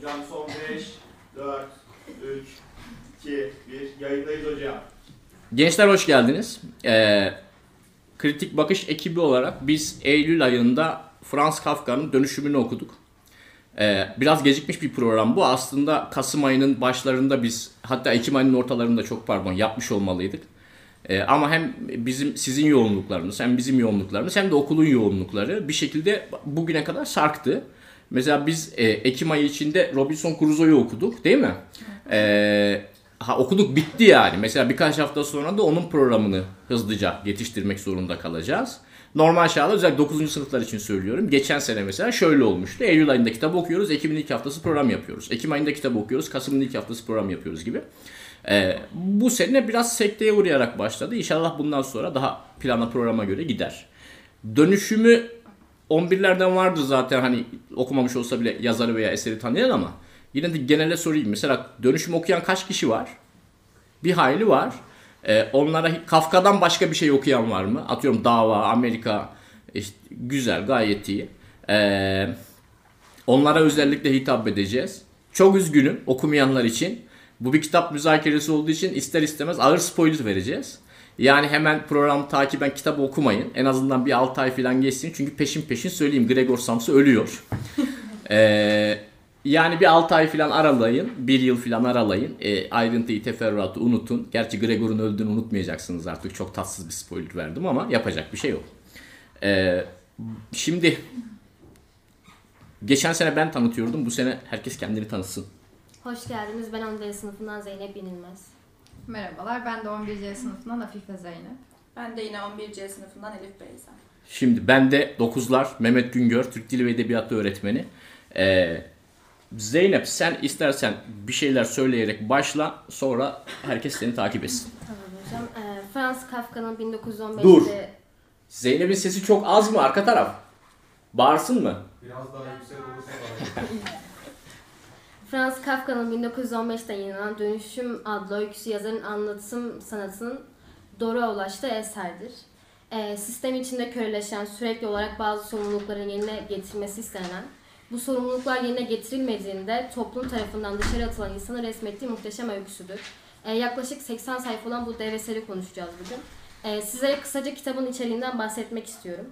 Hocam son 5, 4, 3, 2, 1. Yayındayız hocam. Gençler hoş geldiniz. Ee, Kritik Bakış ekibi olarak biz Eylül ayında Franz Kafka'nın dönüşümünü okuduk. Ee, biraz gecikmiş bir program bu. Aslında Kasım ayının başlarında biz hatta Ekim ayının ortalarında çok pardon yapmış olmalıydık. Ee, ama hem bizim sizin yoğunluklarınız hem bizim yoğunluklarımız hem de okulun yoğunlukları bir şekilde bugüne kadar sarktı. Mesela biz e, Ekim ayı içinde Robinson Crusoe'yu okuduk değil mi? Ee, ha, okuduk bitti yani. Mesela birkaç hafta sonra da onun programını hızlıca yetiştirmek zorunda kalacağız. Normal şartlarda özellikle 9. sınıflar için söylüyorum. Geçen sene mesela şöyle olmuştu. Eylül ayında kitap okuyoruz. Ekim'in ilk haftası program yapıyoruz. Ekim ayında kitap okuyoruz. Kasım'ın ilk haftası program yapıyoruz gibi. Ee, bu sene biraz sekteye uğrayarak başladı. İnşallah bundan sonra daha plana programa göre gider. Dönüşümü 11'lerden vardı zaten hani okumamış olsa bile yazarı veya eseri tanıyan ama yine de genele sorayım. Mesela dönüşüm okuyan kaç kişi var? Bir hayli var. Ee, onlara Kafka'dan başka bir şey okuyan var mı? Atıyorum Dava, Amerika işte, güzel gayet iyi. Ee, onlara özellikle hitap edeceğiz. Çok üzgünüm okumayanlar için. Bu bir kitap müzakeresi olduğu için ister istemez ağır spoiler vereceğiz. Yani hemen program takiben kitabı okumayın. En azından bir 6 ay falan geçsin. Çünkü peşin peşin söyleyeyim Gregor Samsa ölüyor. ee, yani bir 6 ay falan aralayın. 1 yıl falan aralayın. E, ayrıntıyı, teferruatı unutun. Gerçi Gregor'un öldüğünü unutmayacaksınız artık. Çok tatsız bir spoiler verdim ama yapacak bir şey yok. Ee, şimdi geçen sene ben tanıtıyordum. Bu sene herkes kendini tanısın. Hoş geldiniz. Ben Anadolu sınıfından Zeynep Yenilmez. Merhabalar, ben de 11C sınıfından Afife Zeynep. Ben de yine 11C sınıfından Elif Beyza. Şimdi ben de 9'lar Mehmet Güngör, Türk Dili ve Edebiyatı öğretmeni. Ee, Zeynep sen istersen bir şeyler söyleyerek başla sonra herkes seni takip etsin. Tamam hocam. Ee, Franz Kafka'nın 1915'te... Dur. Zeynep'in sesi çok az mı arka taraf? Bağırsın mı? Biraz daha yüksek olursa Franz Kafka'nın 1915'te yayınlanan Dönüşüm adlı öyküsü yazarın anlatım sanatının doğru ulaştığı eserdir. Ee, sistem içinde köreleşen, sürekli olarak bazı sorumlulukların yerine getirilmesi istenen, bu sorumluluklar yerine getirilmediğinde toplum tarafından dışarı atılan insanı resmettiği muhteşem öyküsüdür. Ee, yaklaşık 80 sayfa olan bu dev eseri konuşacağız bugün. Ee, sizlere kısaca kitabın içeriğinden bahsetmek istiyorum.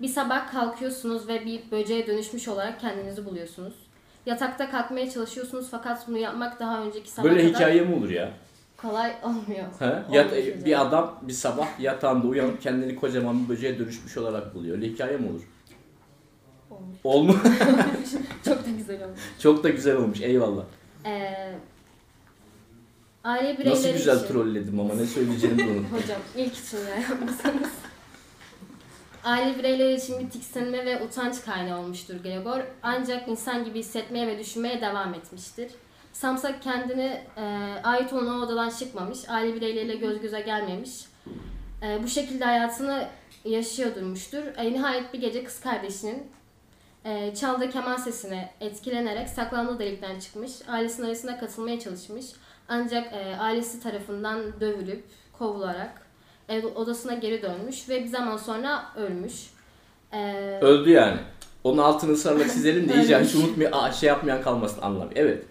Bir sabah kalkıyorsunuz ve bir böceğe dönüşmüş olarak kendinizi buluyorsunuz. Yatakta kalkmaya çalışıyorsunuz fakat bunu yapmak daha önceki sabah Böyle kadar hikaye mi olur ya? kolay olmuyor. Ha? Yat, bir adam bir sabah yatağında uyanıp kendini kocaman bir böceğe dönüşmüş olarak buluyor. Öyle hikaye mi olur? Olmuş. Olmu? Çok da güzel olmuş. Çok da güzel olmuş eyvallah. Ee, aile bireyleri Nasıl güzel için... trolledim ama ne söyleyeceğimi unuttum. Hocam ilk için ya yapmasanız. Aile bireyleri için bir tiksinme ve utanç kaynağı olmuştur Gregor. Ancak insan gibi hissetmeye ve düşünmeye devam etmiştir. Samsa kendini e, ait olan odadan çıkmamış, aile bireyleriyle göz göze gelmemiş. E, bu şekilde hayatını yaşıyor durmuştur. E, nihayet bir gece kız kardeşinin e, çaldığı keman sesine etkilenerek saklandığı delikten çıkmış. Ailesinin arasına katılmaya çalışmış. Ancak e, ailesi tarafından dövülüp, kovularak odasına geri dönmüş ve bir zaman sonra ölmüş. E, Öldü yani. Onun altını ısrarla çizelim de iyice hiç unutmuyor, aa, şey yapmayan kalmasın anlam. Evet.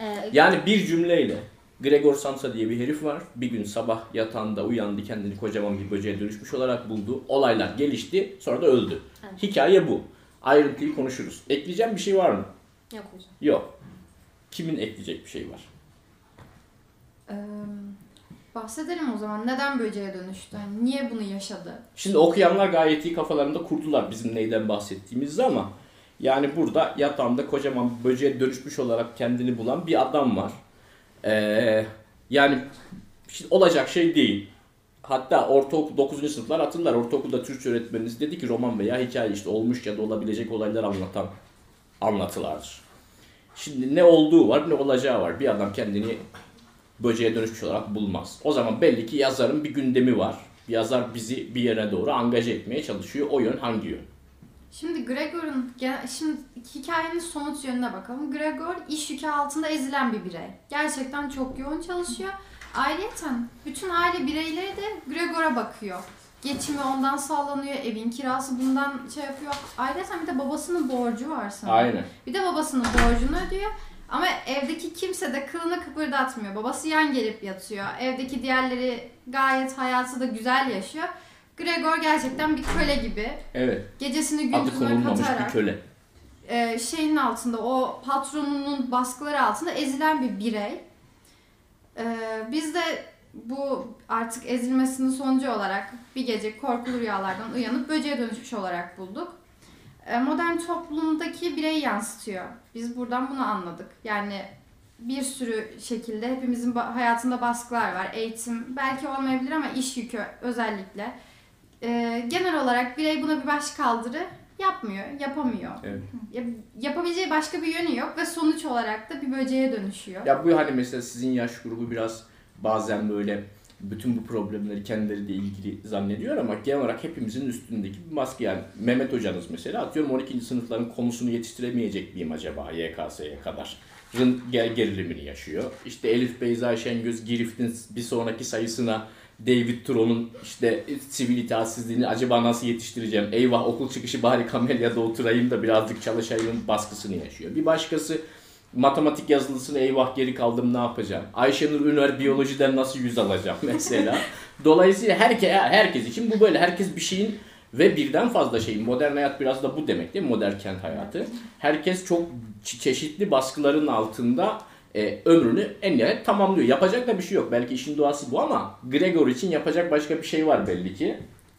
e, Yani bir cümleyle Gregor Samsa diye bir herif var. Bir gün sabah yatağında uyandı kendini kocaman bir böceğe dönüşmüş olarak buldu. Olaylar gelişti sonra da öldü. Evet. Hikaye bu. Ayrıntıyı konuşuruz. Ekleyeceğim bir şey var mı? yok hocam. Yok. Kimin ekleyecek bir şey var? Ee, bahsedelim o zaman. Neden böceğe dönüştü? Yani niye bunu yaşadı? Şimdi okuyanlar gayet iyi kafalarında kurdular bizim neyden bahsettiğimizi ama yani burada yatağında kocaman böceğe dönüşmüş olarak kendini bulan bir adam var. Ee, yani olacak şey değil. Hatta ortaokul 9. sınıflar hatırlar. Ortaokulda Türkçe öğretmeniniz dedi ki roman veya hikaye işte olmuş ya da olabilecek olaylar anlatan anlatılardır. Şimdi ne olduğu var ne olacağı var. Bir adam kendini böceğe dönüşmüş olarak bulmaz. O zaman belli ki yazarın bir gündemi var. Yazar bizi bir yere doğru angaje etmeye çalışıyor. O yön hangi yön? Şimdi Gregor'un, şimdi hikayenin somut yönüne bakalım. Gregor iş yükü altında ezilen bir birey. Gerçekten çok yoğun çalışıyor. Ayrıyeten bütün aile bireyleri de Gregor'a bakıyor. Geçimi ondan sağlanıyor, evin kirası bundan şey yapıyor. Ayrıca bir de babasının borcu var sanırım. Aynen. Bir de babasının borcunu ödüyor. Ama evdeki kimse de kılını kıpırdatmıyor. Babası yan gelip yatıyor. Evdeki diğerleri gayet hayatı da güzel yaşıyor. Gregor gerçekten bir köle gibi. Evet. Gecesini Adı gündüzüne konulmamış bir katarak köle. e, şeyin altında o patronunun baskıları altında ezilen bir birey. E, biz de bu artık ezilmesinin sonucu olarak bir gece korkulu rüyalardan uyanıp böceğe dönüşmüş olarak bulduk. E, modern toplumdaki bireyi yansıtıyor. Biz buradan bunu anladık. Yani bir sürü şekilde hepimizin hayatında baskılar var. Eğitim belki olmayabilir ama iş yükü özellikle. E, genel olarak birey buna bir baş kaldırı yapmıyor, yapamıyor. Evet. Ya- yapabileceği başka bir yönü yok ve sonuç olarak da bir böceğe dönüşüyor. Ya bu hani mesela sizin yaş grubu biraz bazen böyle bütün bu problemleri kendileriyle ilgili zannediyor ama genel olarak hepimizin üstündeki bir maske yani Mehmet hocanız mesela atıyorum 12. sınıfların konusunu yetiştiremeyecek miyim acaba YKS'ye kadar? Ger- gerilimini yaşıyor. İşte Elif Beyza Şengöz Girift'in bir sonraki sayısına David Turo'nun işte sivil itaatsizliğini acaba nasıl yetiştireceğim? Eyvah okul çıkışı bari kamelyada oturayım da birazcık çalışayım baskısını yaşıyor. Bir başkası matematik yazılısını eyvah geri kaldım ne yapacağım? Ayşenur Üner biyolojiden nasıl yüz alacağım mesela. Dolayısıyla herke, herkes için bu böyle. Herkes bir şeyin ve birden fazla şeyin. Modern hayat biraz da bu demek değil mi? Modern kent hayatı. Herkes çok çe- çeşitli baskıların altında e, ömrünü en nihayet tamamlıyor. Yapacak da bir şey yok. Belki işin doğası bu ama Gregor için yapacak başka bir şey var belli ki.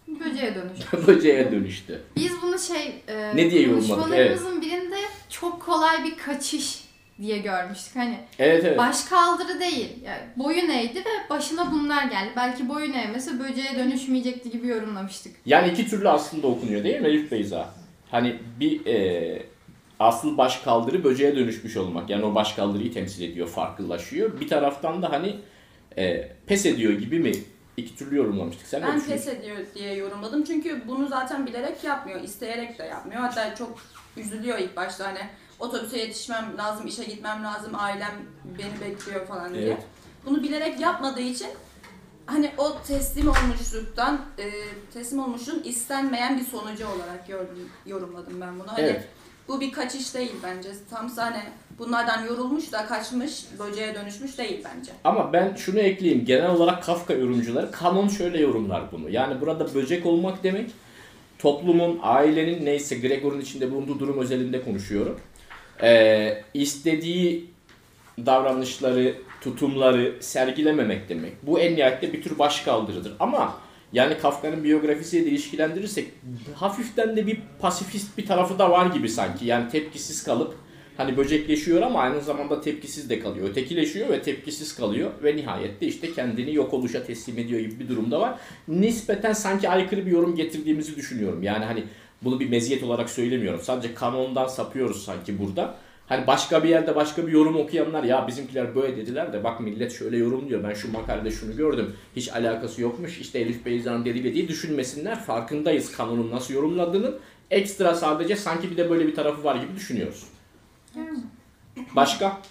Böceğe dönüşüyor. Böceğe dönüştü. Biz bunu şey e, Ne diye yorumladık? konuşmalarımızın birinde çok kolay bir kaçış diye görmüştük. Hani Evet evet. baş kaldırı değil. Yani boyun eğdi ve başına bunlar geldi. Belki boyun eğmese böceğe dönüşmeyecekti gibi yorumlamıştık. Yani iki türlü aslında okunuyor değil mi Elif Beyza? Hani bir e, asıl baş kaldırı böceğe dönüşmüş olmak. Yani o baş kaldırıyı temsil ediyor, farklılaşıyor. Bir taraftan da hani e, pes ediyor gibi mi? İki türlü yorumlamıştık. Sen Ben pes ediyor diye yorumladım çünkü bunu zaten bilerek yapmıyor, isteyerek de yapmıyor. Hatta çok üzülüyor ilk başta hani otobüse yetişmem lazım, işe gitmem lazım, ailem beni bekliyor falan diye. Evet. Bunu bilerek yapmadığı için hani o teslim olmuşluktan, e, teslim olmuşluğun istenmeyen bir sonucu olarak gördüm, yorumladım ben bunu. Hani Evet. bu bir kaçış değil bence. Tam hani bunlardan yorulmuş da kaçmış, böceğe dönüşmüş değil bence. Ama ben şunu ekleyeyim. Genel olarak Kafka yorumcuları kanon şöyle yorumlar bunu. Yani burada böcek olmak demek toplumun, ailenin neyse Gregor'un içinde bulunduğu durum özelinde konuşuyorum. Ee, istediği davranışları, tutumları sergilememek demek. Bu en nihayetinde bir tür başkaldırıdır. Ama yani Kafka'nın biyografisiyle de ilişkilendirirsek hafiften de bir pasifist bir tarafı da var gibi sanki. Yani tepkisiz kalıp hani böcekleşiyor ama aynı zamanda tepkisiz de kalıyor. Ötekileşiyor ve tepkisiz kalıyor ve nihayette işte kendini yok oluşa teslim ediyor gibi bir durumda var. Nispeten sanki aykırı bir yorum getirdiğimizi düşünüyorum. Yani hani bunu bir meziyet olarak söylemiyorum. Sadece kanondan sapıyoruz sanki burada. Hani başka bir yerde başka bir yorum okuyanlar ya bizimkiler böyle dediler de bak millet şöyle yorumluyor. Ben şu makalede şunu gördüm. Hiç alakası yokmuş. İşte Elif Beyza'nın dediğiyle diye düşünmesinler. Farkındayız kanonun nasıl yorumladığının. Ekstra sadece sanki bir de böyle bir tarafı var gibi düşünüyoruz. Başka?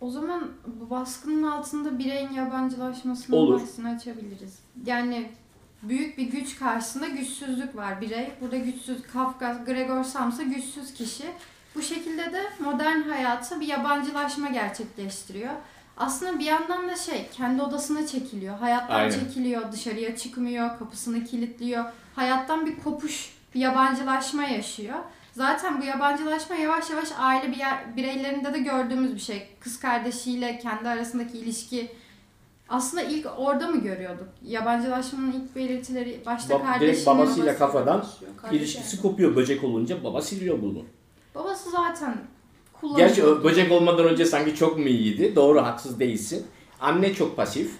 O zaman bu baskının altında bireyin yabancılaşmasının Olur. bahsini açabiliriz. Yani büyük bir güç karşısında güçsüzlük var birey. Burada güçsüz Kafka, Gregor Samsa güçsüz kişi. Bu şekilde de modern hayata bir yabancılaşma gerçekleştiriyor. Aslında bir yandan da şey kendi odasına çekiliyor. Hayattan Aynen. çekiliyor, dışarıya çıkmıyor, kapısını kilitliyor. Hayattan bir kopuş, bir yabancılaşma yaşıyor. Zaten bu yabancılaşma yavaş yavaş aile bir yer, bireylerinde de gördüğümüz bir şey. Kız kardeşiyle kendi arasındaki ilişki aslında ilk orada mı görüyorduk? Yabancılaşmanın ilk belirtileri başta direkt kardeşinin babasıyla babası kafadan İlişkisi kopuyor böcek olunca baba siliyor bunu. babası zaten kullanıyor. Gerçi o böcek olmadan önce sanki çok mu iyiydi? Doğru haksız değilsin. Anne çok pasif.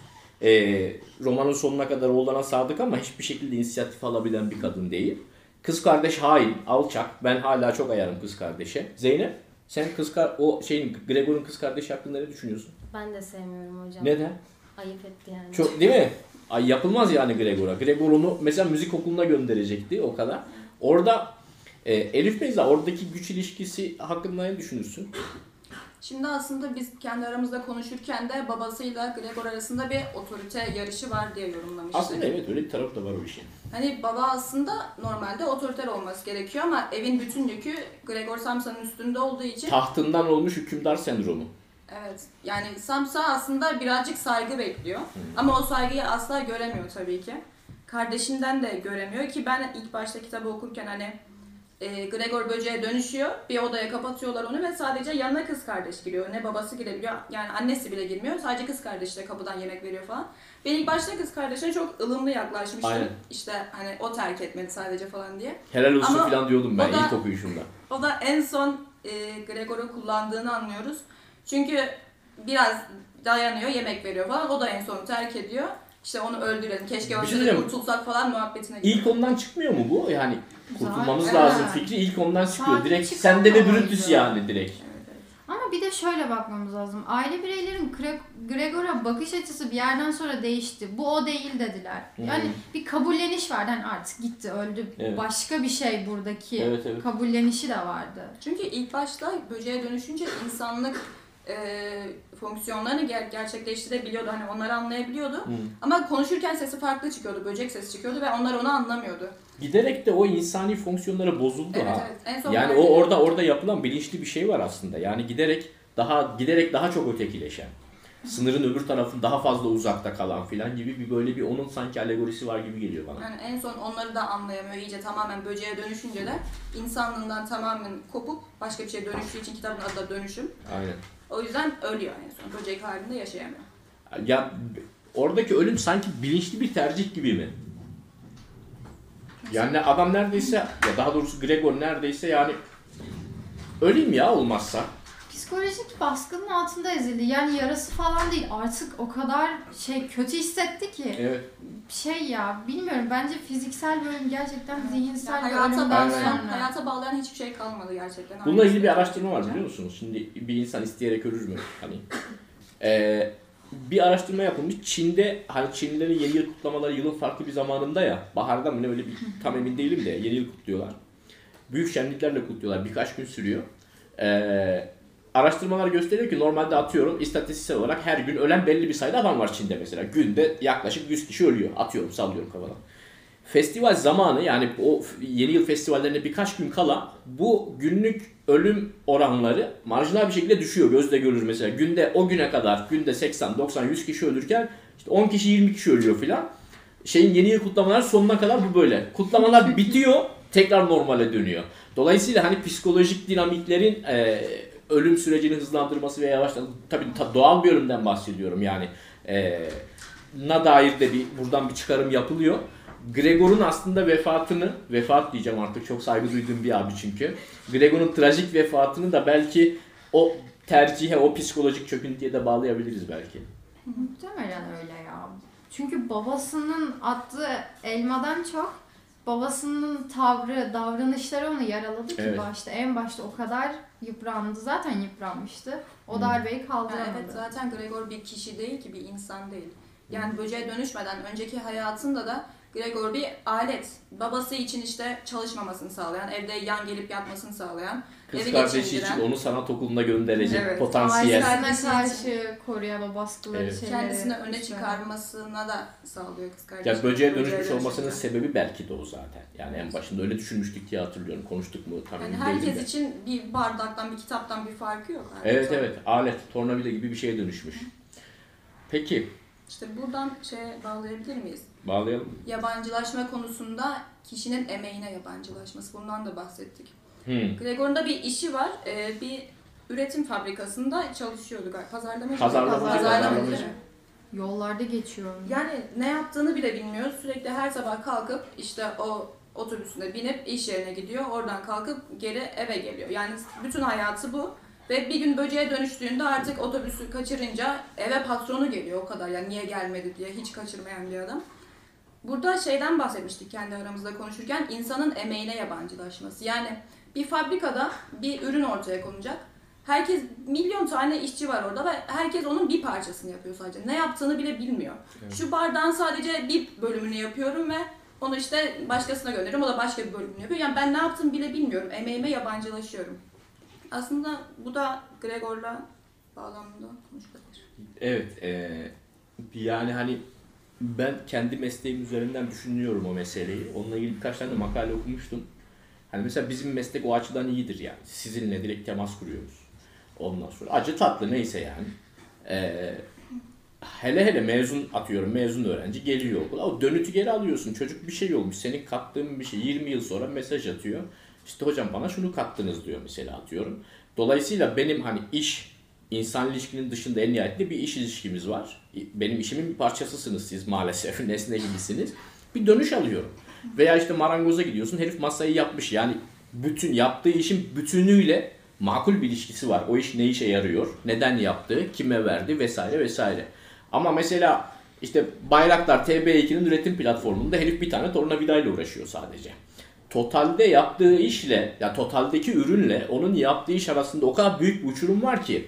Ee, romanın sonuna kadar oğlana sadık ama hiçbir şekilde inisiyatif alabilen bir kadın değil. Kız kardeş hain, alçak. Ben hala çok ayarım kız kardeşe. Zeynep sen kız kar o şeyin Gregor'un kız kardeşi hakkında ne düşünüyorsun? Ben de sevmiyorum hocam. Neden? Ayıp etti yani. Çok değil mi? Ay yapılmaz yani Gregor'a. Gregor onu mesela müzik okuluna gönderecekti o kadar. Orada e, Elif Beyza oradaki güç ilişkisi hakkında ne düşünürsün? Şimdi aslında biz kendi aramızda konuşurken de babasıyla Gregor arasında bir otorite yarışı var diye yorumlamıştık. Aslında evet öyle bir taraf da var o işin. Hani baba aslında normalde otoriter olması gerekiyor ama evin bütün yükü Gregor Samsa'nın üstünde olduğu için Tahtından olmuş hükümdar sendromu. Evet yani Samsa aslında birazcık saygı bekliyor ama o saygıyı asla göremiyor tabii ki. Kardeşinden de göremiyor ki ben ilk başta kitabı okurken hani e, Gregor böceğe dönüşüyor. Bir odaya kapatıyorlar onu ve sadece yanına kız kardeş giriyor. Ne babası girebiliyor yani annesi bile girmiyor. Sadece kız kardeş de kapıdan yemek veriyor falan. Ben ilk başta kız kardeşine çok ılımlı yaklaşmıştım. Aynen. İşte hani o terk etmedi sadece falan diye. Helal olsun Ama falan diyordum ben da- ilk okuyuşumda. O da en son e, Gregor'u kullandığını anlıyoruz. Çünkü biraz dayanıyor, yemek veriyor falan. O da en son terk ediyor. İşte onu öldürelim, keşke şey diyeceğim. kurtulsak falan muhabbetine gidiyor. İlk ondan çıkmıyor mu bu? Yani kurtulmamız Zaten. lazım Evet. fikri ilk ondan çıkıyor. Zaten Direkt sende ve. Brutus yani direkt. Evet, evet. Ama bir de şöyle bakmamız lazım. Aile bireylerin Gre- Gregor'a bakış açısı bir yerden sonra değişti. Bu o değil dediler. Yani Hmm. bir kabulleniş vardı. Hani artık gitti, öldü. Evet. Başka bir şey buradaki. Evet evet. Kabullenişi de vardı. Çünkü ilk başta böceğe dönüşünce insanlık e, fonksiyonlarını ger- gerçekleştirebiliyordu. Hani onları anlayabiliyordu. Hı. Ama konuşurken sesi farklı çıkıyordu. Böcek sesi çıkıyordu ve onlar onu anlamıyordu. Giderek de o insani fonksiyonları bozuldu Evet ha. evet. En son Yani o edildi. orada orada yapılan bilinçli bir şey var aslında. Yani giderek daha giderek daha çok ötekileşen. Sınırın öbür tarafın daha fazla uzakta kalan filan gibi bir böyle bir onun sanki alegorisi var gibi geliyor bana. Yani en son onları da anlayamıyor. İyice tamamen böceğe dönüşünce de insanlığından tamamen kopup başka bir şeye dönüştüğü için kitabın adı da dönüşüm. Aynen. O yüzden ölüyor en son. Böcek halinde yaşayamıyor. Ya oradaki ölüm sanki bilinçli bir tercih gibi mi? Yani adam neredeyse ya daha doğrusu Gregor neredeyse yani öleyim ya olmazsa. Psikolojik baskının altında ezildi. Yani yarası falan değil. Artık o kadar şey kötü hissetti ki. Evet. Şey ya bilmiyorum bence fiziksel bölüm gerçekten zihinsel Yani hayata ölümden bağlayan, sonra. hayata bağlayan hiçbir şey kalmadı gerçekten. Bununla ilgili bir araştırma var biliyor musunuz? Şimdi bir insan isteyerek ölür mü? Hani eee, bir araştırma yapılmış. Çin'de hani Çinlilerin yeni yıl kutlamaları yılın farklı bir zamanında ya. Baharda mı ne öyle bir tam emin değilim de yeni yıl kutluyorlar. Büyük şenliklerle kutluyorlar. Birkaç gün sürüyor. Eee, araştırmalar gösteriyor ki normalde atıyorum istatistiksel olarak her gün ölen belli bir sayıda adam var Çin'de mesela. Günde yaklaşık 100 kişi ölüyor. Atıyorum sallıyorum kafadan. Festival zamanı yani o yeni yıl festivallerine birkaç gün kala bu günlük ölüm oranları marjinal bir şekilde düşüyor. Gözle görülür mesela. Günde o güne kadar günde 80, 90, 100 kişi ölürken işte 10 kişi 20 kişi ölüyor filan. Şeyin yeni yıl kutlamalar sonuna kadar bu böyle. Kutlamalar bitiyor tekrar normale dönüyor. Dolayısıyla hani psikolojik dinamiklerin e, ölüm sürecini hızlandırması veya yavaşlatması tabii ta- doğal bir ölümden bahsediyorum yani. E, na dair de bir buradan bir çıkarım yapılıyor. Gregor'un aslında vefatını, vefat diyeceğim artık çok saygı duyduğum bir abi çünkü. Gregor'un trajik vefatını da belki o tercihe, o psikolojik çöküntüye de bağlayabiliriz belki. Muhtemelen öyle ya. Çünkü babasının attığı elmadan çok babasının tavrı, davranışları onu yaraladı ki Evet. başta. En başta o kadar yıprandı. Zaten yıpranmıştı. O Hmm. darbeyi Yani kaldıramadı. evet zaten Gregor bir kişi değil ki bir insan değil. Yani böceğe dönüşmeden önceki hayatında da Gregor bir alet. Babası için işte çalışmamasını sağlayan, evde yan gelip yatmasını sağlayan, Kız evi kardeşi için onu sanat okuluna gönderecek Evet. potansiyel. Ailesine karşı koruyan o baskıları Evet. şeyleri. kendisini öne çıkarmasına da sağlıyor kız kardeşi. Ya böceğe dönüşmüş olmasının sebebi belki de o zaten. Yani en başında öyle düşünmüştük diye hatırlıyorum. Konuştuk mu tam Yani herkes de. için bir bardaktan, bir kitaptan bir farkı yok. Evet Sonra- evet alet, tornavida gibi bir şeye dönüşmüş. Peki İşte buradan şeye bağlayabilir miyiz? bağlayalım. Yabancılaşma konusunda kişinin emeğine yabancılaşması. Bundan da bahsettik. Hmm. Gregor'un da bir işi var. Ee, bir üretim fabrikasında çalışıyordu galiba. Pazarlamacı, Pazarlamacı. pazarlamacı. Yollarda geçiyor. Yani ne yaptığını bile bilmiyor. Sürekli her sabah kalkıp işte o otobüsüne binip iş yerine gidiyor. Oradan kalkıp geri eve geliyor. Yani bütün hayatı bu. Ve bir gün böceğe dönüştüğünde artık otobüsü kaçırınca eve patronu geliyor o kadar. Yani niye gelmedi diye hiç kaçırmayan bir adam. Burada şeyden bahsetmiştik kendi aramızda konuşurken insanın emeğine yabancılaşması. Yani bir fabrikada bir ürün ortaya konacak. Herkes milyon tane işçi var orada ve herkes onun bir parçasını yapıyor sadece. Ne yaptığını bile bilmiyor. Şu bardağın sadece bir bölümünü yapıyorum ve onu işte başkasına gönderiyorum. O da başka bir bölümünü yapıyor. Yani ben ne yaptığımı bile bilmiyorum. Emeğime yabancılaşıyorum. Aslında bu da Gregor'la bağlamında konuşulabilir. Evet, e, yani hani ben kendi mesleğim üzerinden düşünüyorum o meseleyi. Onunla ilgili birkaç tane makale okumuştum. Hani mesela bizim meslek o açıdan iyidir yani. Sizinle direkt temas kuruyoruz. Ondan sonra acı tatlı neyse yani. E, hele hele mezun atıyorum mezun öğrenci geliyor okula. O dönütü geri alıyorsun. Çocuk bir şey olmuş. Senin kattığın bir şey 20 yıl sonra mesaj atıyor. İşte hocam bana şunu kattınız diyor mesela atıyorum. Dolayısıyla benim hani iş insan ilişkinin dışında en nihayetinde bir iş ilişkimiz var. Benim işimin bir parçasısınız siz maalesef. Nesne gibisiniz. Bir dönüş alıyorum. Veya işte marangoza gidiyorsun. Herif masayı yapmış. Yani bütün yaptığı işin bütünüyle makul bir ilişkisi var. O iş ne işe yarıyor? Neden yaptı? Kime verdi? Vesaire vesaire. Ama mesela işte Bayraktar TB2'nin üretim platformunda herif bir tane tornavidayla uğraşıyor sadece. Totalde yaptığı işle, ya totaldeki ürünle onun yaptığı iş arasında o kadar büyük bir uçurum var ki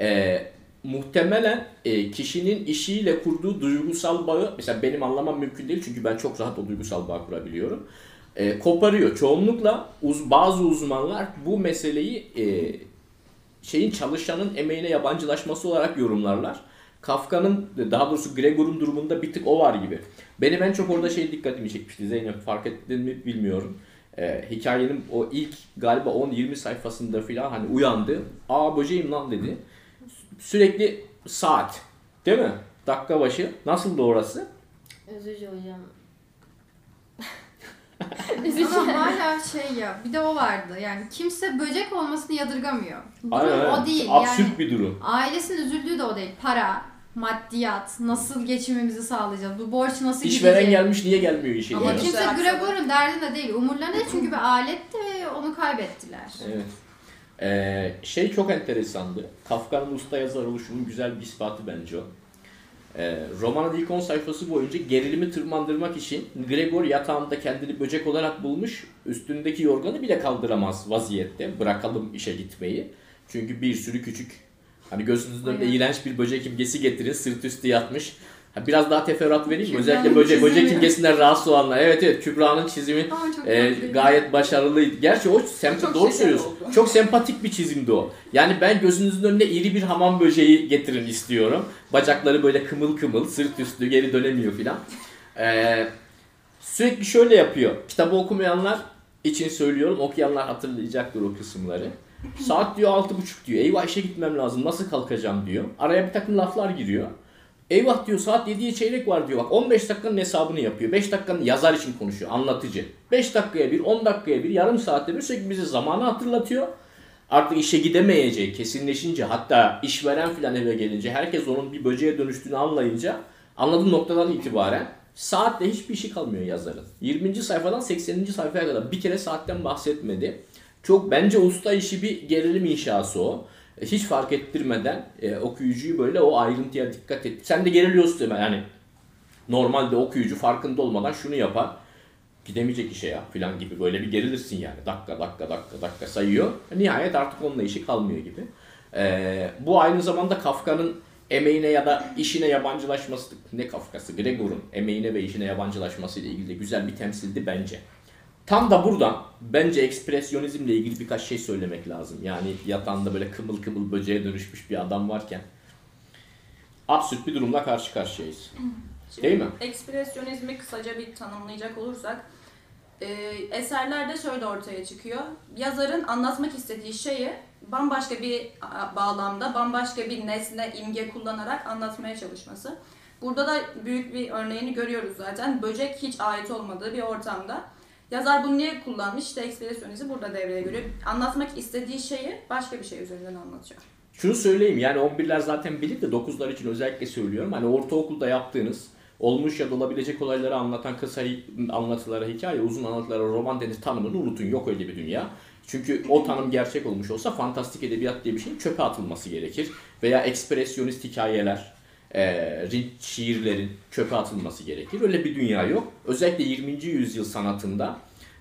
e, muhtemelen e, kişinin işiyle kurduğu duygusal bağı, mesela benim anlamam mümkün değil çünkü ben çok rahat o duygusal bağ kurabiliyorum. E, koparıyor. Çoğunlukla uz, bazı uzmanlar bu meseleyi e, şeyin çalışanın emeğine yabancılaşması olarak yorumlarlar. Kafka'nın daha doğrusu Gregor'un durumunda bir tık o var gibi. Benim en çok orada şey dikkatimi çekmişti Zeynep fark ettin mi bilmiyorum. Ee, hikayenin o ilk galiba 10-20 sayfasında filan hani uyandı. Aa böceğim lan dedi. Sürekli saat değil mi? Dakika başı. Nasıldı orası? Üzücü hocam. Ama hala şey ya bir de o vardı yani kimse böcek olmasını yadırgamıyor. Durum Aynen, o değil Absürt yani. bir durum. Ailesinin üzüldüğü de o değil. Para, maddiyat, nasıl geçimimizi sağlayacağız, bu borç nasıl İşveren gidecek? gelmiş niye gelmiyor işe Ama diyor. kimse. Gregor'un derdinde değil. Umurlarında çünkü bir aletti ve onu kaybettiler. Evet. Ee, şey çok enteresandı. Kafka'nın usta yazar oluşunun güzel bir ispatı bence o. Ee, romanın ilk 10 sayfası boyunca gerilimi tırmandırmak için Gregor yatağında kendini böcek olarak bulmuş, üstündeki yorganı bile kaldıramaz vaziyette. Bırakalım işe gitmeyi. Çünkü bir sürü küçük, hani gözünüzün önünde iğrenç bir böcek imgesi getirin, sırt üstü yatmış. Biraz daha teferruat vereyim mi? Özellikle böcek, böcek imgesinden rahatsız olanlar. Evet evet Kübra'nın çizimi ee, tatlıydı. gayet başarılıydı. Gerçi o semp Çok doğru söylüyorsun. oldu. Çok sempatik bir çizimdi o. Yani ben gözünüzün önüne iri bir hamam böceği getirin istiyorum. Bacakları böyle kımıl kımıl, sırt üstü geri dönemiyor filan. Ee, sürekli şöyle yapıyor. Kitabı okumayanlar için söylüyorum. Okuyanlar hatırlayacaktır o kısımları. Saat diyor altı buçuk diyor. Eyvah işe gitmem lazım. Nasıl kalkacağım diyor. Araya bir takım laflar giriyor. Eyvah diyor saat 7'ye çeyrek var diyor. Bak 15 dakikanın hesabını yapıyor. 5 dakikanın yazar için konuşuyor. Anlatıcı. 5 dakikaya bir, 10 dakikaya bir, yarım saatte bir sürekli bize zamanı hatırlatıyor. Artık işe gidemeyeceği kesinleşince hatta işveren filan eve gelince herkes onun bir böceğe dönüştüğünü anlayınca anladığım noktadan itibaren saatte hiçbir işi kalmıyor yazarın. 20. sayfadan 80. sayfaya kadar bir kere saatten bahsetmedi. Çok bence usta işi bir gerilim inşası o. Hiç fark ettirmeden e, okuyucuyu böyle o ayrıntıya dikkat et. Sen de geriliyorsun mi? Yani normalde okuyucu farkında olmadan şunu yapar. Gidemeyecek işe ya filan gibi böyle bir gerilirsin yani. Dakika dakika dakika dakika sayıyor. Nihayet artık onunla işi kalmıyor gibi. E, bu aynı zamanda Kafka'nın emeğine ya da işine yabancılaşması ne Kafkası Gregor'un emeğine ve işine yabancılaşması ile ilgili güzel bir temsildi bence. Tam da buradan bence ekspresyonizmle ilgili birkaç şey söylemek lazım. Yani yatağında böyle kımıl kımıl böceğe dönüşmüş bir adam varken absürt bir durumla karşı karşıyayız. Şimdi Değil mi? Ekspresyonizmi kısaca bir tanımlayacak olursak e, eserlerde şöyle ortaya çıkıyor. Yazarın anlatmak istediği şeyi bambaşka bir bağlamda, bambaşka bir nesne, imge kullanarak anlatmaya çalışması. Burada da büyük bir örneğini görüyoruz zaten. Böcek hiç ait olmadığı bir ortamda. Yazar bunu niye kullanmış? İşte ekspresyonizm burada devreye giriyor. Anlatmak istediği şeyi başka bir şey üzerinden anlatıyor. Şunu söyleyeyim yani 11'ler zaten bilir de 9'lar için özellikle söylüyorum. Hani ortaokulda yaptığınız olmuş ya da olabilecek olayları anlatan kısa anlatılara, hikaye, uzun anlatılara, roman deniz tanımını unutun. Yok öyle bir dünya. Çünkü o tanım gerçek olmuş olsa fantastik edebiyat diye bir şeyin çöpe atılması gerekir. Veya ekspresyonist hikayeler, e, şiirlerin çöpe atılması gerekir. Öyle bir dünya yok. Özellikle 20. yüzyıl sanatında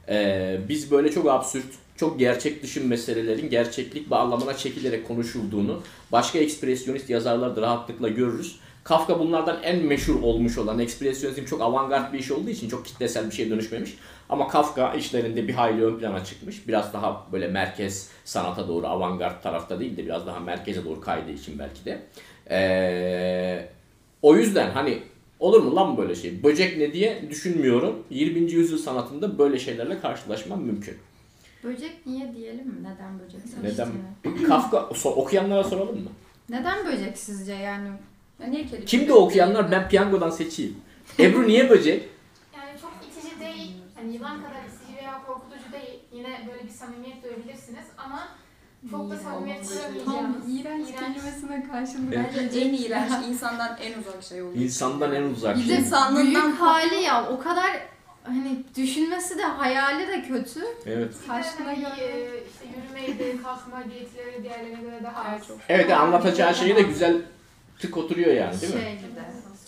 e, biz böyle çok absürt, çok gerçek dışı meselelerin gerçeklik bağlamına çekilerek konuşulduğunu başka ekspresyonist yazarlarda rahatlıkla görürüz. Kafka bunlardan en meşhur olmuş olan ekspresyonizm çok avantgard bir iş olduğu için çok kitlesel bir şeye dönüşmemiş. Ama Kafka işlerinde bir hayli ön plana çıkmış. Biraz daha böyle merkez sanata doğru avantgard tarafta değil de biraz daha merkeze doğru kaydığı için belki de. Ee, o yüzden hani olur mu lan böyle şey? Böcek ne diye düşünmüyorum. 20. yüzyıl sanatında böyle şeylerle karşılaşmam mümkün. Böcek niye diyelim mi? Neden böcek? Neden? Kafka so- okuyanlara soralım mı? Neden böcek sizce yani? Ya niye kedi? Kimdi o okuyanlar? Ben piyangodan seçeyim. Ebru niye böcek? Yani çok itici değil, hani yılan kadar itici veya korkutucu değil. Yine böyle bir samimiyet duyabilirsiniz ama çok da samimiyet Tam kuramayacağınız. iğrenç İğrenç. kelimesine karşılık Bence en iğrenç, insandan en uzak şey oluyor. İnsandan en uzak Bir şey. de büyük hali ya o kadar hani düşünmesi de hayali de kötü. Evet. Karşına hani, göre. işte yürümeydi, kalkma diyetleri diğerlerine göre daha az. Evet, çok. Evet anlatacağı şeyi de güzel tık oturuyor yani değil mi? Şey gibi.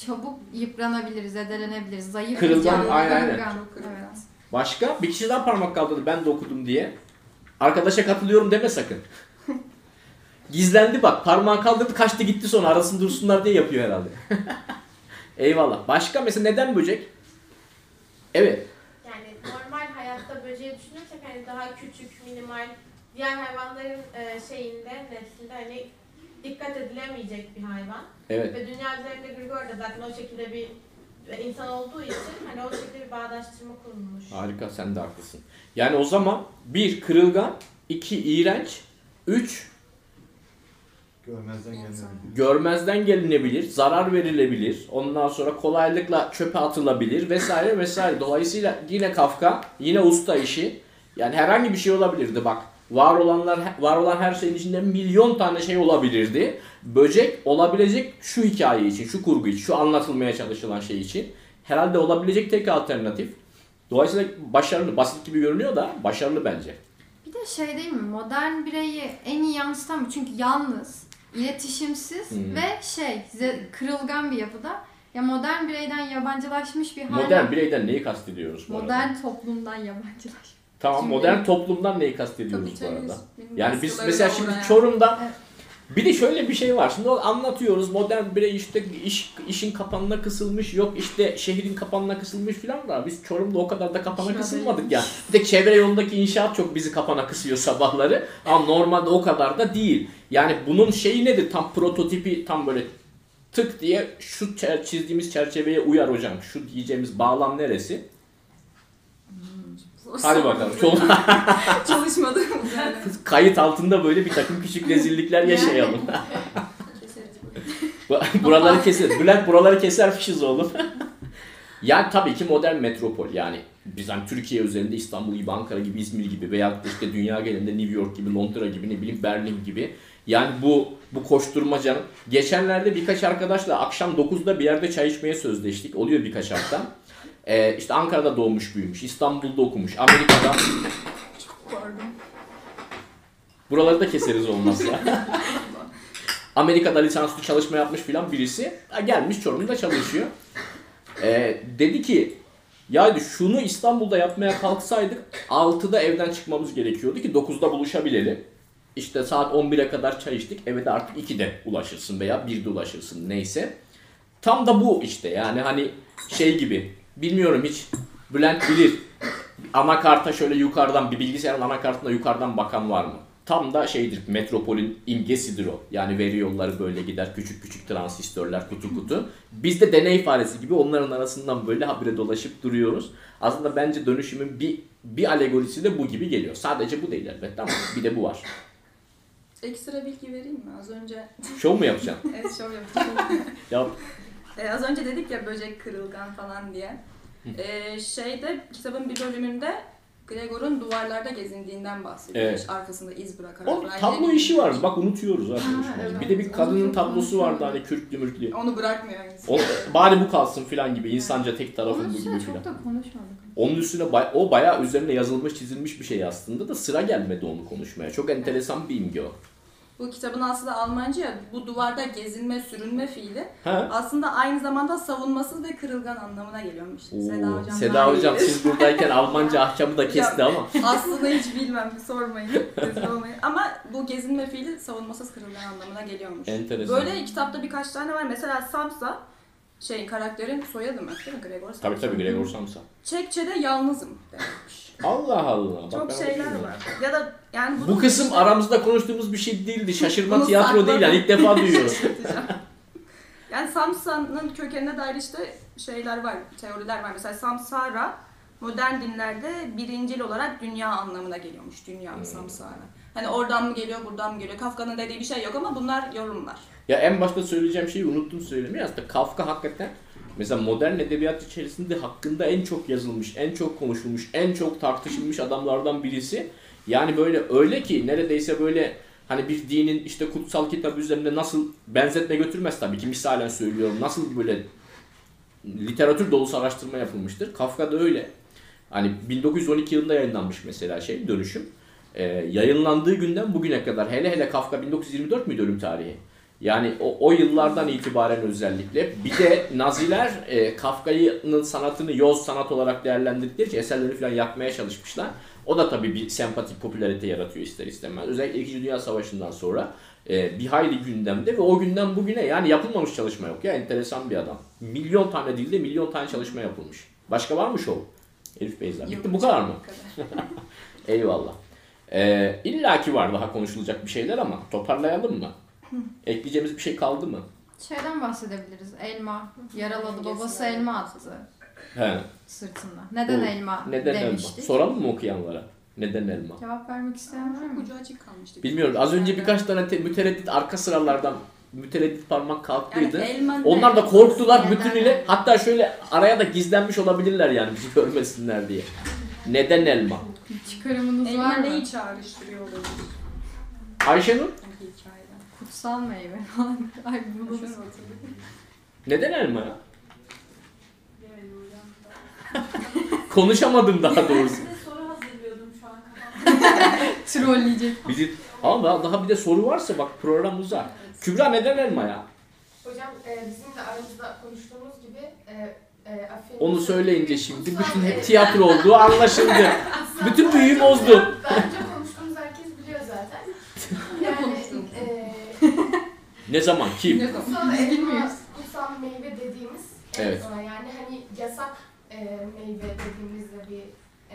Çabuk yıpranabilir, zedelenebilir, zayıf Kırılgan, aynen, aynen. kırılgan. Evet. Başka? Bir kişi daha parmak kaldırdı ben de okudum diye. Arkadaşa katılıyorum deme sakın. Gizlendi bak parmağı kaldırdı kaçtı gitti sonra arasın dursunlar diye yapıyor herhalde. Eyvallah. Başka mesela neden böcek? Evet. Yani normal hayatta böceği düşünürsek hani daha küçük, minimal, diğer hayvanların e, şeyinde, neslinde hani dikkat edilemeyecek bir hayvan. Evet. Ve dünya üzerinde Grigor da zaten o şekilde bir insan olduğu için hani o şekilde bir bağdaştırma kurulmuş. Harika sen de haklısın. Yani o zaman bir kırılgan, iki iğrenç, üç Görmezden İnsan. gelebilir. görmezden gelinebilir, zarar verilebilir, ondan sonra kolaylıkla çöpe atılabilir vesaire vesaire. Dolayısıyla yine Kafka, yine usta işi. Yani herhangi bir şey olabilirdi bak. Var olanlar var olan her şeyin içinde milyon tane şey olabilirdi. Böcek olabilecek şu hikaye için, şu kurgu için, şu anlatılmaya çalışılan şey için herhalde olabilecek tek alternatif. Dolayısıyla başarılı, basit gibi görünüyor da başarılı bence. Bir de şey değil mi? Modern bireyi en iyi yansıtan bu. Çünkü yalnız, iletişimsiz Hmm. ve şey, kırılgan bir yapıda. Ya modern bireyden yabancılaşmış bir hal. Modern bireyden neyi kastediyoruz bu arada? Modern toplumdan yabancılaşmış. Tamam Şimdi- modern toplumdan neyi kastediyoruz bu arada? Yani biz mesela şimdi uğrayan. Çorum'da Evet. bir de şöyle bir şey var. Şimdi anlatıyoruz modern birey işte iş, işin kapanına kısılmış yok işte şehrin kapanına kısılmış falan da biz Çorum'da o kadar da kapana Şöyle. kısılmadık ya. Bir tek çevre yolundaki inşaat çok bizi kapana kısıyor sabahları ama normalde o kadar da değil. Yani bunun şeyi nedir? Tam prototipi tam böyle tık diye şu çer- çizdiğimiz çerçeveye uyar hocam. Şu diyeceğimiz bağlam neresi? Hadi bakalım. Çok Çalışmadı. Yani. kayıt altında böyle bir takım küçük rezillikler yaşayalım. Buraları keser. Bülent buraları kesermişiz oğlum. yani tabii ki modern metropol yani biz hani Türkiye üzerinde İstanbul gibi, Ankara gibi, İzmir gibi veya işte dünya genelinde New York gibi, Londra gibi, ne bileyim Berlin gibi. Yani bu bu koşturmacanın geçenlerde birkaç arkadaşla akşam 9'da bir yerde çay içmeye sözleştik. Oluyor birkaç hafta. Ee, işte Ankara'da doğmuş büyümüş, İstanbul'da okumuş, Amerika'da Pardon. Buraları da keseriz olmazsa. Amerika'da lisanslı çalışma yapmış filan birisi gelmiş Çorum'da çalışıyor. Ee, dedi ki ya dedi, şunu İstanbul'da yapmaya kalksaydık 6'da evden çıkmamız gerekiyordu ki 9'da buluşabilelim. İşte saat 11'e kadar çay içtik. Eve de artık 2'de ulaşırsın veya 1'de ulaşırsın neyse. Tam da bu işte yani hani şey gibi bilmiyorum hiç Bülent bilir anakarta şöyle yukarıdan bir bilgisayarın anakartına yukarıdan bakan var mı? Tam da şeydir metropolün imgesidir o. Yani veri yolları böyle gider küçük küçük transistörler kutu kutu. Biz de deney faresi gibi onların arasından böyle habire dolaşıp duruyoruz. Aslında bence dönüşümün bir bir alegorisi de bu gibi geliyor. Sadece bu değil elbette ama bir de bu var. Ekstra bilgi vereyim mi? Az önce Şov mu yapacaksın? evet şov yaptım. Yap. Ee, az önce dedik ya böcek kırılgan falan diye. Ee, şeyde kitabın bir bölümünde Gregor'un duvarlarda gezindiğinden bahsediyor. Evet. Hiç arkasında iz bırakarak. O tablo işi var. Bak unutuyoruz arkadaşlar. evet. Bir de bir kadının tablosu vardı hani kürklü mürklü. Onu bırakmıyor insan. O, bari bu kalsın filan gibi. İnsanca tek tarafın bu gibi filan. çok da konuşmadık. Onun üstüne bay- o bayağı üzerine yazılmış çizilmiş bir şey aslında da sıra gelmedi onu konuşmaya. Çok enteresan bir imge o. Bu kitabın aslında Almanca ya, bu duvarda gezinme, sürünme fiili Ha? aslında aynı zamanda savunmasız ve kırılgan anlamına geliyormuş. Seda Oo, hocam. Seda daha iyi hocam bilir. siz buradayken Almanca ahkamı da kesti ama. Aslında hiç bilmem, sormayın. Ama bu gezinme fiili savunmasız kırılgan anlamına geliyormuş. Enteresan. Böyle kitapta birkaç tane var. Mesela Samsa, şey karakterin soyadı mı? Değil mi? Gregor Samsa. Tabii tabii Gregor Samsa. Çekçe'de yalnızım demekmiş. Allah Allah. Bak Çok ben şeyler var. Ya da yani Bu bunun kısım dışında- aramızda konuştuğumuz bir şey değildi. Şaşırma Bunu tiyatro değil sakladım. yani ilk defa duyuyorum. Yani Samsa'nın kökenine dair işte şeyler var, teoriler var. Mesela Samsara modern dinlerde birincil olarak dünya anlamına geliyormuş. Dünya Hmm. Samsara. Hani oradan mı geliyor, buradan mı geliyor? Kafka'nın dediği bir şey yok ama bunlar yorumlar. Ya en başta söyleyeceğim şeyi unuttum söylemeyi. Aslında Kafka hakikaten mesela modern edebiyat içerisinde hakkında en çok yazılmış, en çok konuşulmuş, en çok tartışılmış adamlardan birisi. Yani böyle öyle ki neredeyse böyle hani bir dinin işte kutsal kitabı üzerinde nasıl benzetme götürmez tabii ki misalen söylüyorum. Nasıl böyle literatür dolusu araştırma yapılmıştır. Kafka da öyle. Hani 1912 yılında yayınlanmış mesela şey dönüşüm. Ee, yayınlandığı günden bugüne kadar hele hele Kafka 1924 müydü ölüm tarihi? Yani o, o yıllardan itibaren özellikle bir de Naziler e, Kafka'nın sanatını yoz sanat olarak değerlendirdikleri için eserlerini falan yakmaya çalışmışlar. O da tabii bir sempatik popülarite yaratıyor ister istemez. Özellikle 2. Dünya Savaşı'ndan sonra e, bir hayli gündemde ve o günden bugüne yani yapılmamış çalışma yok ya enteresan bir adam. Milyon tane dilde milyon tane çalışma yapılmış. Başka var mı şov? Elif Beyza. Bitti bu kadar mı? Eyvallah. Ee, İlla ki var daha konuşulacak bir şeyler ama toparlayalım mı? Ekleyeceğimiz bir şey kaldı mı? Şeyden bahsedebiliriz. Elma. Yaraladı babası elma attı He. sırtına. Neden O, elma Neden demiştik. elma? Soralım mı okuyanlara? Neden elma? Cevap vermek isteyen var mı? ucu açık kalmıştı. Bilmiyorum. Az önce birkaç tane te- mütereddit arka sıralardan mütereddit parmak kalktıydı. yani elma? Onlar da korktular Neden bütünüyle. elma? Hatta şöyle araya da gizlenmiş olabilirler yani bizi görmesinler diye. Neden elma? Çıkarımınız Elma var mı? neyi çağrıştırıyor olabilir? Ayşenur? Kutsal meyve falan. Ay bunu Şunu hatırlayayım. neden elma ya? Konuşamadım daha doğrusu. Size soru hazırlıyordum şu an kafamda. trolleyecek. Bizi ama daha, daha bir de soru varsa bak program uzar. Kübra neden elma ya? Hocam e, bizim de aramızda konuştuğumuz gibi e, e, Onu söyleyince şimdi bütün hep tiyatro olduğu anlaşıldı. Bütün büyüyü bozdu. Bence konuştuğumuz herkes biliyor zaten. Yani konuştunuz? e, Ne zaman? Kim? Ne zaman? kutsal elma, kutsal meyve dediğimiz Evet. elma yani hani yasak e, meyve dediğimizde bir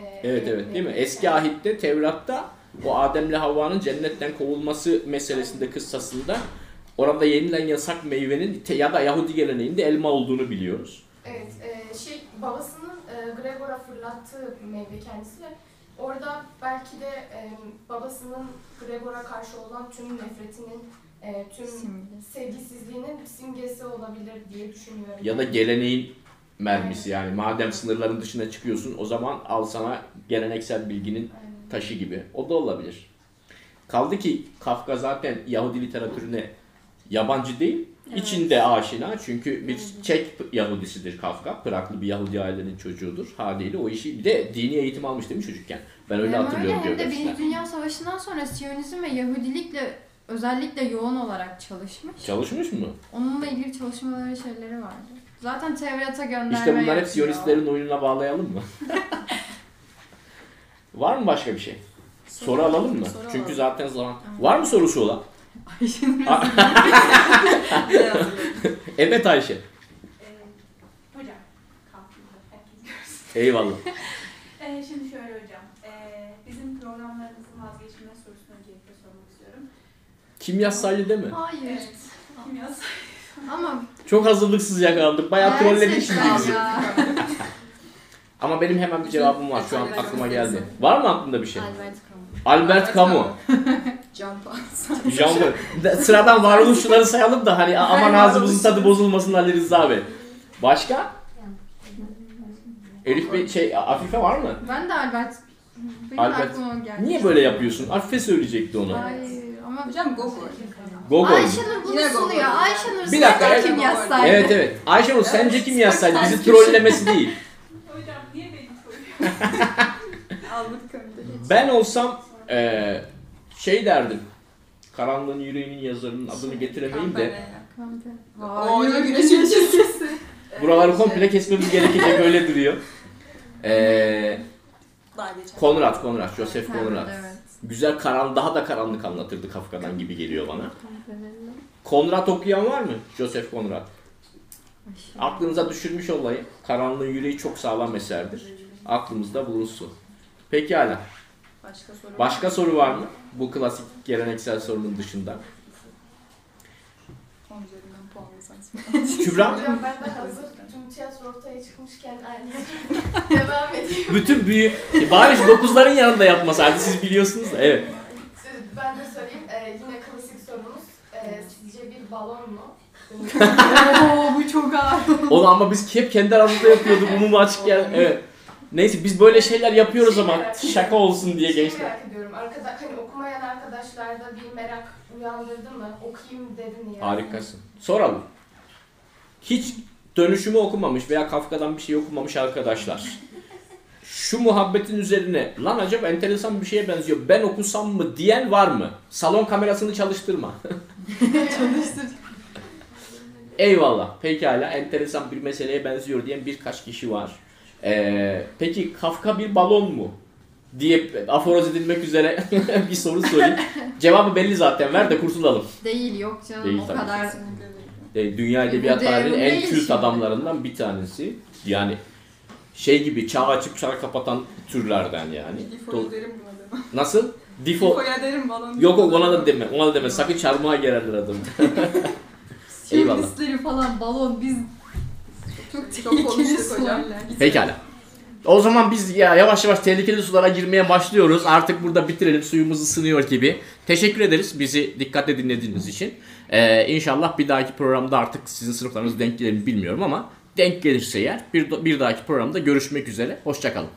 e, Evet evet değil mi? Eski ahitte Tevrat'ta o Adem'le Havva'nın cennetten kovulması meselesinde kıssasında orada yenilen yasak meyvenin ya da Yahudi geleneğinde elma olduğunu biliyoruz. Evet, e, şey babasının e, Gregor'a fırlattığı meyve kendisi ve orada belki de e, babasının Gregor'a karşı olan tüm nefretinin, e, tüm Simge. sevgisizliğinin simgesi olabilir diye düşünüyorum. Ya da geleneğin mermisi yani madem sınırların dışına çıkıyorsun o zaman al sana geleneksel bilginin Aynen. taşı gibi. O da olabilir. Kaldı ki Kafka zaten Yahudi literatürüne yabancı değil. içinde aşina çünkü bir Çek Yahudisidir Kafka. Praglı bir Yahudi ailenin çocuğudur. Haliyle o işi bir de dini eğitim almış değil mi çocukken? Ben öyle Hem hatırlıyorum öyle hem de. Birinci Dünya Savaşı'ndan sonra Siyonizm ve Yahudilikle özellikle yoğun olarak çalışmış. Çalışmış mı? Onunla ilgili çalışmaları şeyleri vardı. Zaten Tevrat'a gönderme İşte bunlar hep. Siyonistlerin oyununa bağlayalım mı? Var mı başka bir şey? Soru alalım mı? Soru Çünkü alalım. zaten zaman. Var mı sorusu olan? Yazıyor? Evet Ayşe. Ee. Eyvallah. Ee, şimdi şöyle hocam, ee, bizim programlarımızın vazgeçilmez sorusunu öncelikle sormak istiyorum. Kimyasaylı değil mi? Hayır. Evet. Ama Çok hazırlıksız yakalandık. Bayağı Gerçekten şimdi bizi. ya. Ama benim hemen bir cevabım var. Şu an aklıma geldi. Var mı aklında bir şey? Albert Camus. Albert Camus. Can Paul. Jean. Sıradan varoluşçuları sayalım da hani aman ağzımızın tadı bozulmasın Ali Rıza Bey. Başka? Elif Bey şey Afife var mı? Ben de Albert. Benim Albert. aklıma geldi. Niye böyle yapıyorsun? Afife söyleyecekti onu. Hayır ama Hocam go for it. Gogo. Ayşenur bunu Yine suluyor. Gogo. Ayşenur Bir dakika, sen evet. kim yazsaydı? Evet evet. Ayşenur sence kim yazsaydı? Bizi trollemesi değil. Hocam niye beni soruyorsun? Almadık önde. Ben olsam eee, şey derdim. Karanlığın Yüreğinin yazarının adını getiremeyim de öyle güneşin çizgisi. buraları komple kesmemiz gerekecek öyle duruyor. Ee, Daha geçen. Konrad, Konrad, Joseph Konrad. Evet. Güzel karan, daha da karanlık anlatırdı Kafka'dan gibi geliyor bana. Konrad okuyan var mı? Joseph Konrad. Aklınıza düşürmüş olayı. Karanlığın yüreği çok sağlam eserdir. Aklımızda bulunsun. Pekala. Başka soru Başka soru var mı? Bu klasik geleneksel sorunun dışında. Kübra? Hocam ben de hazır tüm tiyatro ortaya çıkmışken aynı devam edeyim. Bütün büyü... E, Bari şu dokuzların yanında yapmasaydı siz biliyorsunuz da. Evet. Ben de söyleyeyim. Ee, yine klasik sorumuz. Ee, sizce bir balon mu? Oo bu çok ağır. Onu ama biz hep kendi aramızda yapıyorduk. Umumu açık yer. Evet. Neyse biz böyle şeyler yapıyoruz ama şaka olsun diye Şey gençler. merak ediyorum. Arkadaş, hani okumayan arkadaşlarda bir merak uyandırdı mı? Okuyayım dedin ya. Harikasın. Soralım. Hiç dönüşümü okumamış veya Kafka'dan bir şey okumamış arkadaşlar. Şu muhabbetin üzerine lan acaba enteresan bir şeye benziyor ben okusam mı diyen var mı? Salon kamerasını çalıştırma. Çalıştır. Eyvallah. Pekala enteresan bir meseleye benziyor diyen birkaç kişi var. Ee, peki Kafka bir balon mu? diye aforoz edilmek üzere bir soru sorayım. Cevabı belli zaten ver de kurtulalım. Değil yok canım Değil o kadar. E, Dünya Edebiyat tarihinin en kült adamlarından bir tanesi. Yani şey gibi çağ açıp çağ kapatan türlerden yani. Do- Difo'yu derim buna da. Nasıl? Difo. Difo'ya derim balon. Yok yok ona da deme. Ona da deme. Sakın çarmıha girerler adam. Eyvallah. Falan balon biz çok Çok tehlikeli konuştuk hocam. Pekala. O zaman biz ya yavaş yavaş tehlikeli sulara girmeye başlıyoruz. Artık burada bitirelim. Suyumuz ısınıyor gibi. Teşekkür ederiz bizi dikkatle dinlediğiniz için. Ee, inşallah bir dahaki programda artık sizin sınıflarınız denk gelir mi bilmiyorum ama denk gelirse eğer bir, bir dahaki programda görüşmek üzere. Hoşçakalın.